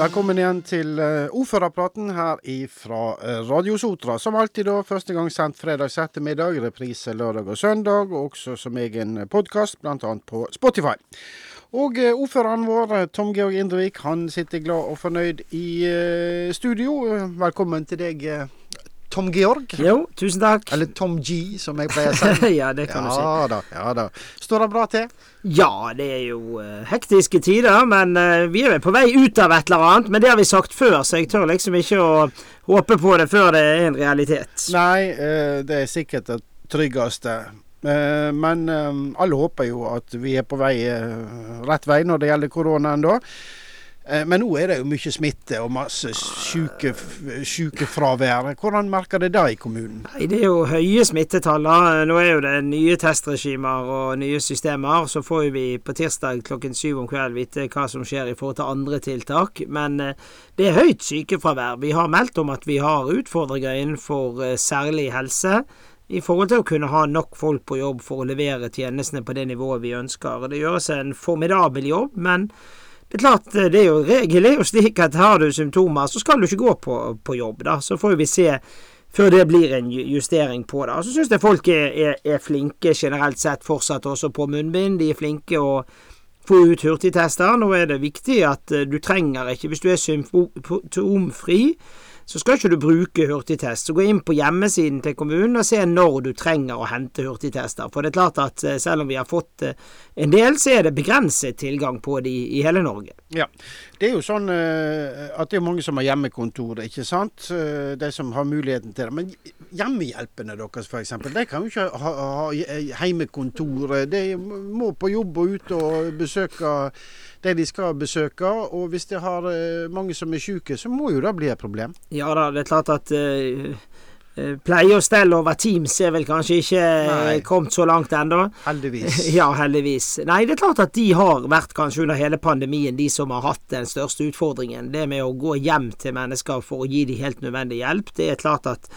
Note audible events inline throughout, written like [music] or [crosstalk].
Velkommen igjen til uh, ordførerpraten her fra uh, Radio Sotra. Som alltid da, første gang sendt fredags ettermiddag, reprise lørdag og søndag, og også som egen podkast, bl.a. på Spotify. Og uh, ordføreren vår, Tom Georg Indrevik, han sitter glad og fornøyd i studio. Velkommen til deg, Tom Georg. Jo, tusen takk. Eller Tom G, som jeg pleier å si. [laughs] ja, det kan ja, du si. Da, ja da. Står det bra til? Ja, det er jo uh, hektiske tider, men uh, vi er vel på vei ut av et eller annet. Men det har vi sagt før, så jeg tør liksom ikke å håpe på det før det er en realitet. Nei, uh, det er sikkert det tryggeste. men alle håper jo at vi er på vei rett vei når det gjelder koronaen da. Eh, men nå er det jo mye smitte og masse sykefravær. Hvordan merker det det i kommunen? Nei, Det er jo høye smittetall. Nå er jo det nye testregimer og nye systemer. Så får vi på tirsdag klokken syv om kvelden vite hva som skjer i forhold til andre tiltak. Men eh, det er høyt sykefravær. Vi har meldt om at vi har utfordringer innenfor eh, særlig helse i forhold til å kunne ha nok folk på jobb for å levere tjenestene på det nivået vi ønsker. Det gjøres en formidabel jobb, men det er klart, eh, det er jo regel er jo slik at har du symptomer, så skal du ikke gå på, på jobb, da. Så får vi se før det blir en justering på det. Så syns jeg folk er, er, er, flinke generelt sett fortsatt også på munnbind. De er flinke å få ut hurtigtester. Nå er det viktig at eh, du trenger ikke, hvis du er symptomfri, så skal ikke du bruke hurtigtest. Så gå inn på hjemmesiden til kommunen og se når du trenger å hente hurtigtester. For det er klart at eh, selv om vi har fått eh, en del, så er det begrenset tilgang på de i hele Norge. Ja, det er jo sånn eh, at det er mange som har hjemmekontor, ikke sant. De som har muligheten til det. Men hjemmehjelpene deres f.eks., de kan jo ikke ha, ha hjemmekontor. De må på jobb og ut og besøke de de skal besøke. Og hvis de har mange som er syke, så må jo det bli et problem. Ja da, det er klart at uh, Pleie og stell over Teams er vel kanskje ikke Nei. kommet så langt ennå. Heldigvis. [laughs] Ja, heldigvis. Nei, det er klart at de har vært kanskje under hele pandemien de som har hatt den største utfordringen. Det med å gå hjem til mennesker for å gi dem helt nødvendig hjelp. Det er klart at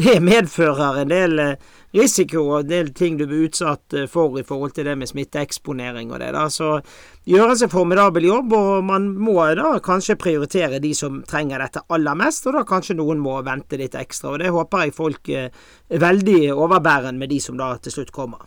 det medfører en del risiko og en del ting du blir utsatt for i forhold til det med smitteeksponering og det. da, Så gjøres en formidabel jobb, og man må da kanskje prioritere de som trenger dette aller mest, og da kanskje noen må vente litt ekstra. og Det håper jeg folk er veldig overbærende med de som da til slutt kommer.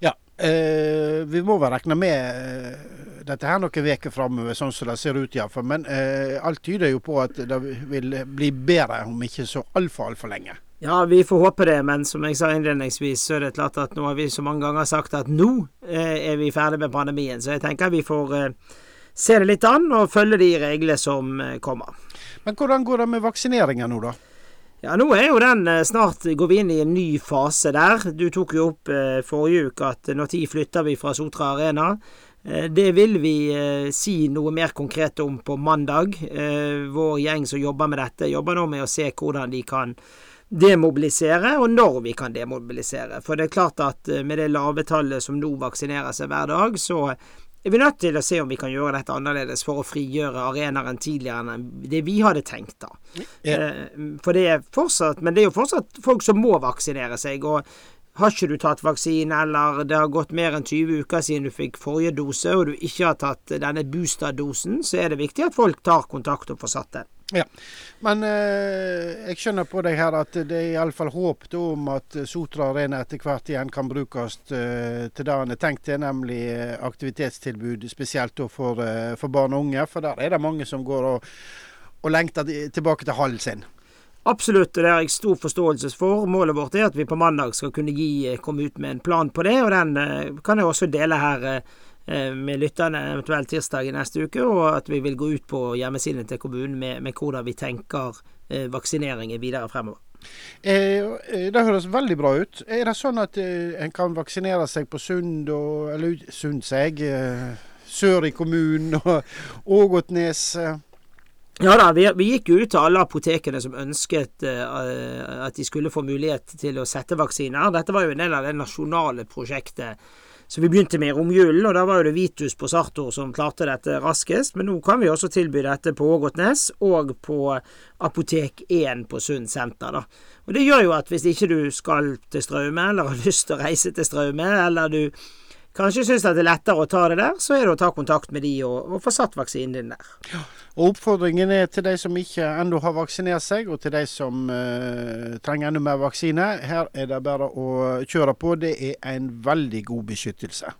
Ja, eh, vi må vel regne med eh, dette her noen uker framover, sånn som det ser ut iallfall. Men eh, alt tyder jo på at det vil bli bedre om ikke så altfor, altfor lenge. Ja, vi får håpe det, men som jeg sa innledningsvis, så er det klart at nå har vi så mange ganger sagt at nå eh, er vi ferdig med pandemien. Så jeg tenker vi får eh, se det litt an og følge de reglene som eh, kommer. Men hvordan går det med vaksineringa nå, da? Ja, nå er jo den eh, snart går vi inn i en ny fase der. Du tok jo opp eh, forrige uke at når tid flytter vi fra Sotra Arena. Eh, det vil vi si noe mer konkret om på mandag. Vår gjeng som jobber med dette, jobber nå med å se hvordan de kan demobilisere, og når vi kan demobilisere. For det er klart at eh, med det lave tallet som nå vaksinerer seg hver dag, så er vi nødt til å se om vi kan gjøre dette annerledes for å frigjøre arenaer enn tidligere enn det vi hadde tenkt, da. Yeah. For det er fortsatt Men det er jo fortsatt folk som må vaksinere seg. og har ikke du tatt vaksine, eller det har gått mer enn 20 uker siden du fikk forrige dose, og du ikke har tatt denne boosterdosen, så er det viktig at folk tar kontakt og får satt den. Ja, Men eh, jeg skjønner på deg her at det er iallfall håp om at Sotra Arena etter hvert igjen kan brukes eh, til det en er tenkt til, nemlig eh, aktivitetstilbud spesielt for, eh, for, barn og unge. For der er det mange som går og, og lengter tilbake til hallen sin. Absolutt, og det har jeg stor forståelse for. Målet vårt er at vi på mandag skal kunne gi, eh, komme ut med en plan på det, og den eh, kan jeg også dele her Eh, med lytterne eventuelt tirsdag i neste uke, og at vi vil gå ut på hjemmesiden til kommunen med, med hvordan vi tenker eh, vaksineringen videre fremover. Eh, eh, det høres veldig bra ut. Er det sånn at eh, en kan vaksinere seg på Sund og Eller Sund seg, eh, sør i kommunen [laughs] og Ågotnes? Ja da, vi, vi, gikk ut til alle apotekene som ønsket at de skulle få mulighet til å sette vaksiner. Dette var jo en del av det nasjonale prosjektet så vi begynte med romjulen, og da var jo det Vitus på Sartor som klarte dette raskest. Men nå kan vi også tilby dette på Ågotnes og på Apotek 1 på Sund senter. da. Og Det gjør jo at hvis ikke du skal til Straume, eller har lyst til å reise til Straume, eller du kanskje syns at det er lettere å ta det der, så er det å ta kontakt med de og, og få satt vaksinen din der. Ja. Og Oppfordringen er til de som ikke ennå har vaksinert seg, og til de som uh, trenger enda mer vaksine. Her er det bare å kjøre på. Det er en veldig god beskyttelse.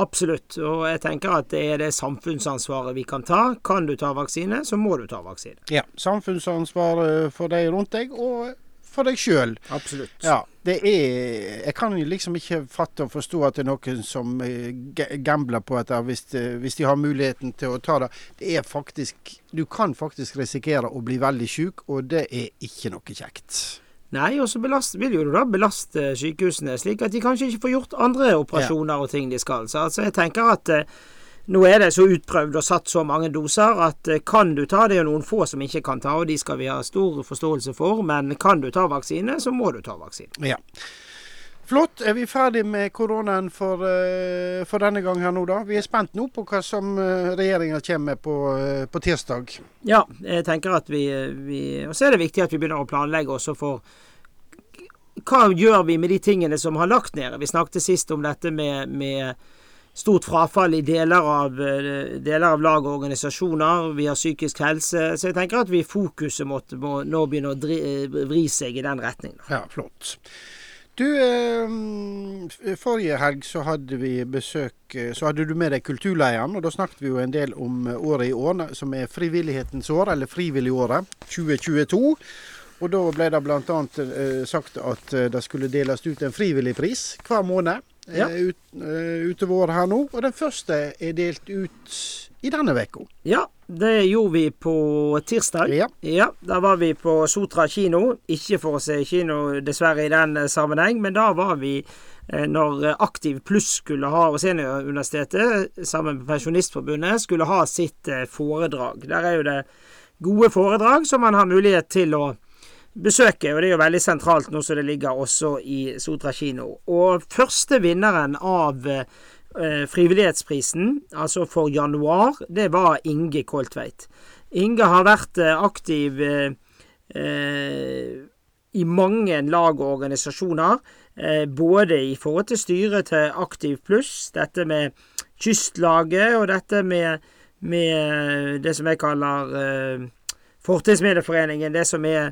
Absolutt, og jeg tenker at det er det samfunnsansvaret vi kan ta. Kan du ta vaksine, så må du ta vaksine. Ja, samfunnsansvar for de rundt deg, og for deg sjøl. Absolutt. Ja, det er Jeg kan liksom ikke fatte og forstå at det er noen som eh, gambler på dette hvis, eh, hvis, de har muligheten til å ta det. Det er faktisk Du kan faktisk risikere å bli veldig syk, og det er ikke noe kjekt. Nei, og så vil jo da belaste sykehusene, slik at de kanskje ikke får gjort andre operasjoner ja. og ting de skal. Så altså, jeg tenker at eh, nå er det så utprøvd og satt så mange doser at eh, kan du ta Det er noen få som ikke kan ta, og de skal vi ha stor forståelse for. Men kan du ta vaksine, så må du ta vaksine. Ja. Flott. Er vi ferdig med koronaen for, uh, for, denne gang her nå, da? Vi er spent nå på hva som uh, regjeringa kommer med på, på, tirsdag. Ja, jeg tenker at vi, vi Og så er det viktig at vi begynner å planlegge også for hva gjør vi med de tingene som har lagt nede? Vi snakket sist om dette med, med stort frafall i deler av, eh, deler av lag og organisasjoner. Vi har psykisk helse. Så jeg tenker at vi fokuset måtte, må nå begynne å dri, eh, vri seg i den retningen. Ja, flott. Du, eh, forrige helg så hadde vi besøk Så hadde du med deg kulturleieren, og da snakket vi jo en del om året i år, som er frivillighetens år, eller frivilligåret 2022. Og da ble det bl.a. sagt at det skulle deles ut en frivillig pris hver måned ja. Eh, ut, uh, utover her nå. Og den første er delt ut i denne uka. Ja, det gjorde vi på tirsdag. Ja. ja. Da var vi på Sotra kino. Ikke for å se kino, dessverre, i den eh, sammenheng, men da var vi når Aktiv Pluss skulle ha, og Senioruniversitetet sammen med Pensjonistforbundet skulle ha sitt foredrag. Der er jo det gode foredrag som man har mulighet til å besøket, og det er jo veldig sentralt nå som det ligger også i Sotra kino. Og første vinneren av eh, frivillighetsprisen, altså for januar, det var Inge Koltveit. Inge har vært eh, aktiv eh, i mange lag og organisasjoner, eh, både i forhold til styret til Aktiv Pluss, dette med Kystlaget og dette med, med det som jeg kaller eh, Fortidsminneforeningen, det som er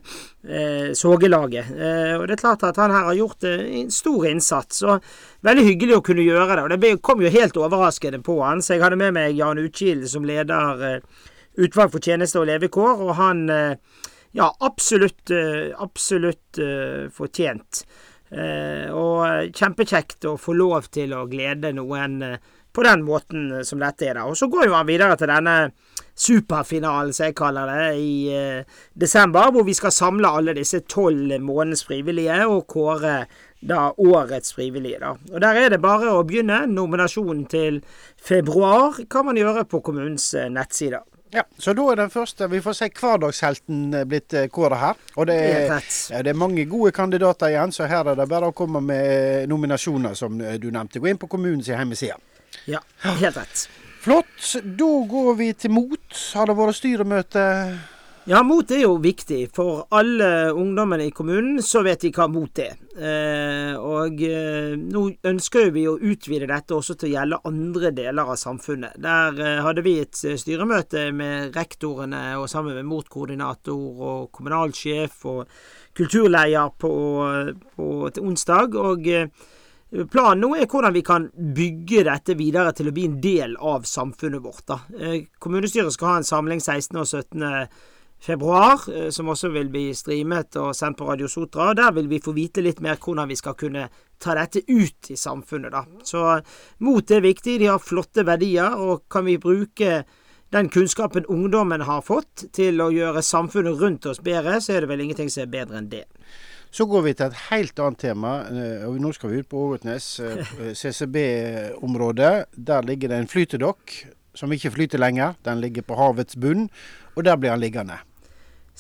eh, Sågelaget. Eh, og det er klart at han her har gjort eh, en stor innsats. og Veldig hyggelig å kunne gjøre det. og Det kom jo helt overraskende på han. Så jeg hadde med meg Jan Utkild som leder eh, utvalg for tjeneste og levekår, og han eh, ja, absolutt, eh, absolutt fortjent. og kjempekjekt å få lov til å glede noen på den måten som dette er. da. Og så går jo han videre til denne superfinalen, som jeg kaller det, i uh, desember, hvor vi skal samle alle disse tolv månedens frivillige og kåre da årets frivillige. da. Og Der er det bare å begynne. Nominasjonen til februar kan man gjøre på kommunens uh, nettsider. Ja, Så da er den første, vi får si hverdagshelten eh, blitt kåra her. Og det er, det er, mange gode kandidater igjen, så her er det bare å komme med nominasjoner, som du nevnte. Gå inn på kommunens hjemmeside. Ja, helt rett. Flott. Da går vi til MOT. Har det vært styremøte? Ja, MOT er jo viktig. For alle ungdommene i kommunen så vet de hva MOT er. Eh, og eh, nå ønsker vi å utvide dette også til å gjelde andre deler av samfunnet. Der eh, hadde vi et eh, styremøte med rektorene og sammen med MOT-koordinator og kommunalsjef og kulturleder på, på onsdag. og eh, Planen nå er hvordan vi kan bygge dette videre til å bli en del av samfunnet vårt. Da. Eh, kommunestyret skal ha en samling 16. og 17. februar, eh, som også vil bli streamet og sendt på Radio Sotra. Der vil vi få vite litt mer hvordan vi skal kunne ta dette ut i samfunnet. Da. Så mot er viktig. De har flotte verdier, og kan vi bruke den kunnskapen ungdommen har fått til å gjøre samfunnet rundt oss bedre, så er det vel ingenting som er bedre enn det. Så går vi til et helt annet tema. Eh, og Nå skal vi ut på Ågotnes, eh, [laughs] CCB-området. Der ligger det en flytedokk som ikke flyter lenger. Den ligger på havets bunn, og der blir han liggende.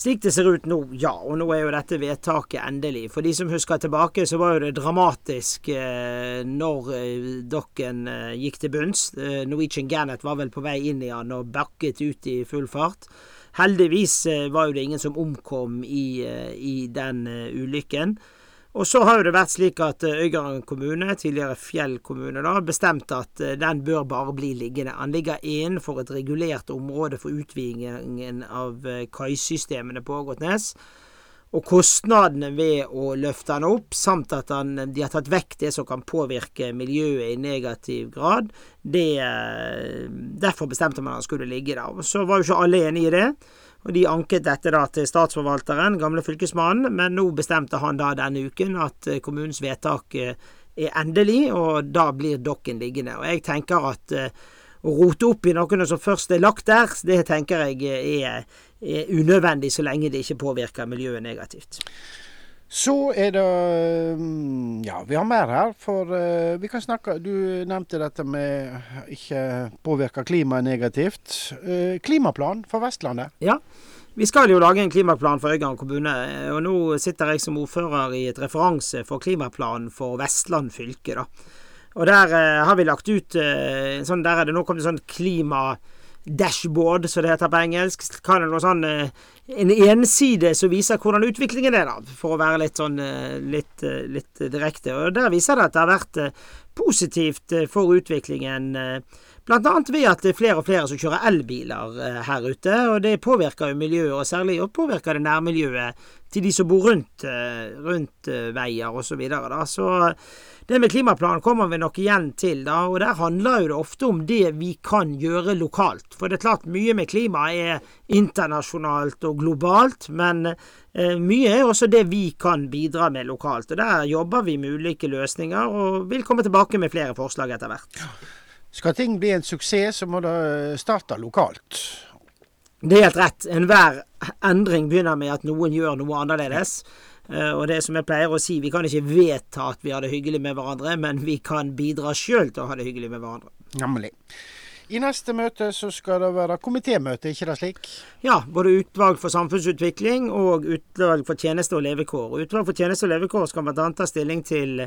Slik det ser ut nå, ja. Og nå er jo dette vedtaket endelig. For de som husker tilbake, så var jo det dramatisk eh, når eh, dokken eh, gikk til bunns. Eh, Norwegian Gannet var vel på vei inn i den og bakket ut i full fart. Heldigvis eh, var jo det ingen som omkom i, eh, i den eh, ulykken. Og så har jo det vært slik at Øygarden kommune, tidligere Fjell kommune, da, bestemte at den bør bare bli liggende. Han ligger innenfor et regulert område for utvidingen av kaisystemene på Ågotnes. Og kostnadene ved å løfte han opp, samt at han, de har tatt vekk det som kan påvirke miljøet i negativ grad, det, derfor bestemte man at han skulle ligge der. Så var jo ikke alle enig i det. Og De anket dette da til statsforvalteren, gamle fylkesmannen, men nå bestemte han da denne uken at kommunens vedtak er endelig, og da blir dokken liggende. Og jeg tenker at å rote opp i noen som først er lagt der, det tenker jeg er, er unødvendig så lenge det ikke påvirker miljøet negativt. Så er det Ja, vi har mer her. For uh, vi kan snakke Du nevnte dette med ikke påvirke klimaet negativt. Uh, klimaplan for Vestlandet? Ja. Vi skal jo lage en klimaplan for Øygarden kommune. Og nå sitter jeg som ordfører i et referanse for klimaplanen for Vestland fylke. da. Og der eh, har vi lagt ut eh, sånn, Der er det nå kommet sånn klima-dashboard, som det heter på engelsk. Kan det noe sånn eh, En enside som viser hvordan utviklingen er, da, for å være litt sånn litt, litt direkte. Og der viser det at det har vært positivt for utviklingen. Blant annet ved at det er flere og flere som kjører elbiler her ute. Og det påvirker jo miljøet, og særlig og påvirker det nærmiljøet til de som bor rundt, rundt veier osv. Så, videre, så det med klimaplanen kommer vi nok igjen til, da, og der handler jo det ofte om det vi kan gjøre lokalt. For det er klart mye med klima er internasjonalt og globalt, men eh, mye er også det vi kan bidra med lokalt. Og Der jobber vi med ulike løsninger, og vil komme tilbake med flere forslag etter hvert. Skal ting bli en suksess, så må det starte lokalt. Det er helt rett. Enhver endring begynner med at noen gjør noe annerledes. Eh, og det som jeg pleier å si, vi kan ikke vedta at vi har det hyggelig med hverandre, men vi kan bidra sjøl til å ha det hyggelig med hverandre. Nemlig. I neste møte så skal det være komitémøte, ikke det slik? Ja, både utvalg for samfunnsutvikling og utvalg for tjeneste og levekår. Utvalg for tjeneste og levekår skal bl.a. ta stilling til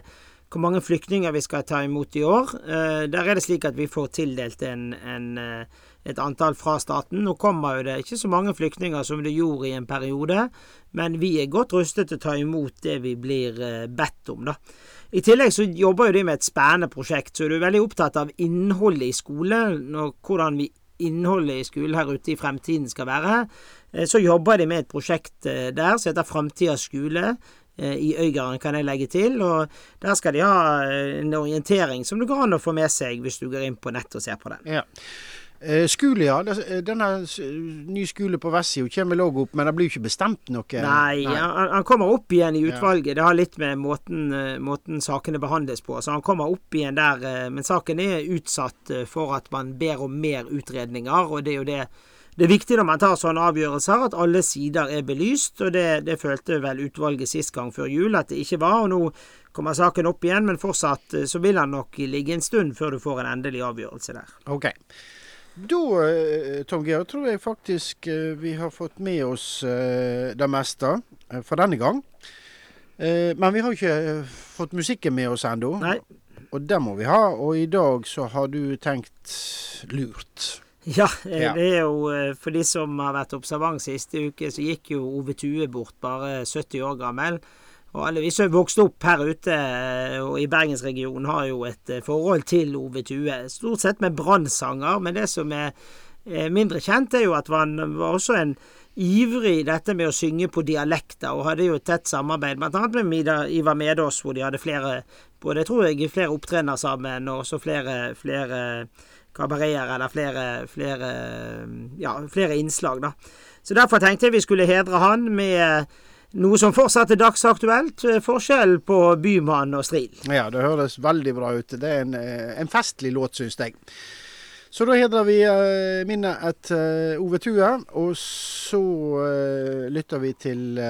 hvor mange flyktninger vi skal ta imot i år. Eh, der er det slik at vi får tildelt en, en eh, et antall fra staten. Nå kommer jo det ikke så mange flyktninger som det gjorde i en periode, men vi er godt rustet til å ta imot det vi blir eh, bedt om, da. I tillegg så jobber jo de med et spennende prosjekt, så du er veldig opptatt av innholdet i skolen, og hvordan vi innholdet i skolen her ute i fremtiden skal være. Så jobber de med et prosjekt der som heter Framtidas skole i Øygarden, kan jeg legge til. Og der skal de ha en orientering som det går an å få med seg hvis du går inn på nett og ser på den. Ja. Eh, skole, ja. Eh, denne nye skole på Vestsida kommer vel òg opp, men det blir jo ikke bestemt noe? Nei, Nei. Han, han, kommer opp igjen i utvalget. Ja. Det har litt med måten, eh, måten, sakene behandles på. Så han kommer opp igjen der. Men saken er utsatt for at man ber om mer utredninger, og det er jo det det er viktig når man tar sånne avgjørelser, at alle sider er belyst, og det, det følte vel utvalget sist gang før jul at det ikke var. og Nå kommer saken opp igjen, men fortsatt så vil han nok ligge en stund før du får en endelig avgjørelse der. Ok. Da, eh, Tom Georg, tror jeg faktisk eh, vi har fått med oss eh, det meste for denne gang. Men vi har ikke fått musikken med oss ennå. Og det må vi ha. Og i dag så har du tenkt lurt. [laughs] Ja, det er jo for de som har vært observant siste uke, så gikk jo Ove Tue bort, bare 70 år gammel. Og alle vi som vokste vokst opp her ute og i bergensregionen, har jo et eh, forhold til Ove Tue. Stort sett med brannsanger, men det som er mindre kjent, er jo at han var også en ivrig i dette med å synge på dialekter, og hadde jo et tett samarbeid bl.a. med Mida, Ivar Medås, hvor de hadde flere både jeg tror jeg flere opptredener sammen, og også flere, flere kabareter, eller flere, flere, ja, flere innslag, da. Så derfor tenkte jeg vi skulle hedre han med noe som fortsatt er dagsaktuelt. Eh, forskjell på Bymann og Stril. Ja, det høres veldig bra ut. Det er en, eh, en festlig låt, syns jeg. Så da hedrer vi minnet et uh, Ove Tue. Og så lytter vi til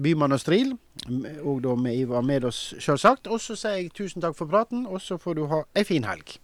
Bymann og Stril, og da med Ivar med oss, sjølsagt. Og så sier jeg tusen takk for praten, og så får du ha ei fin helg.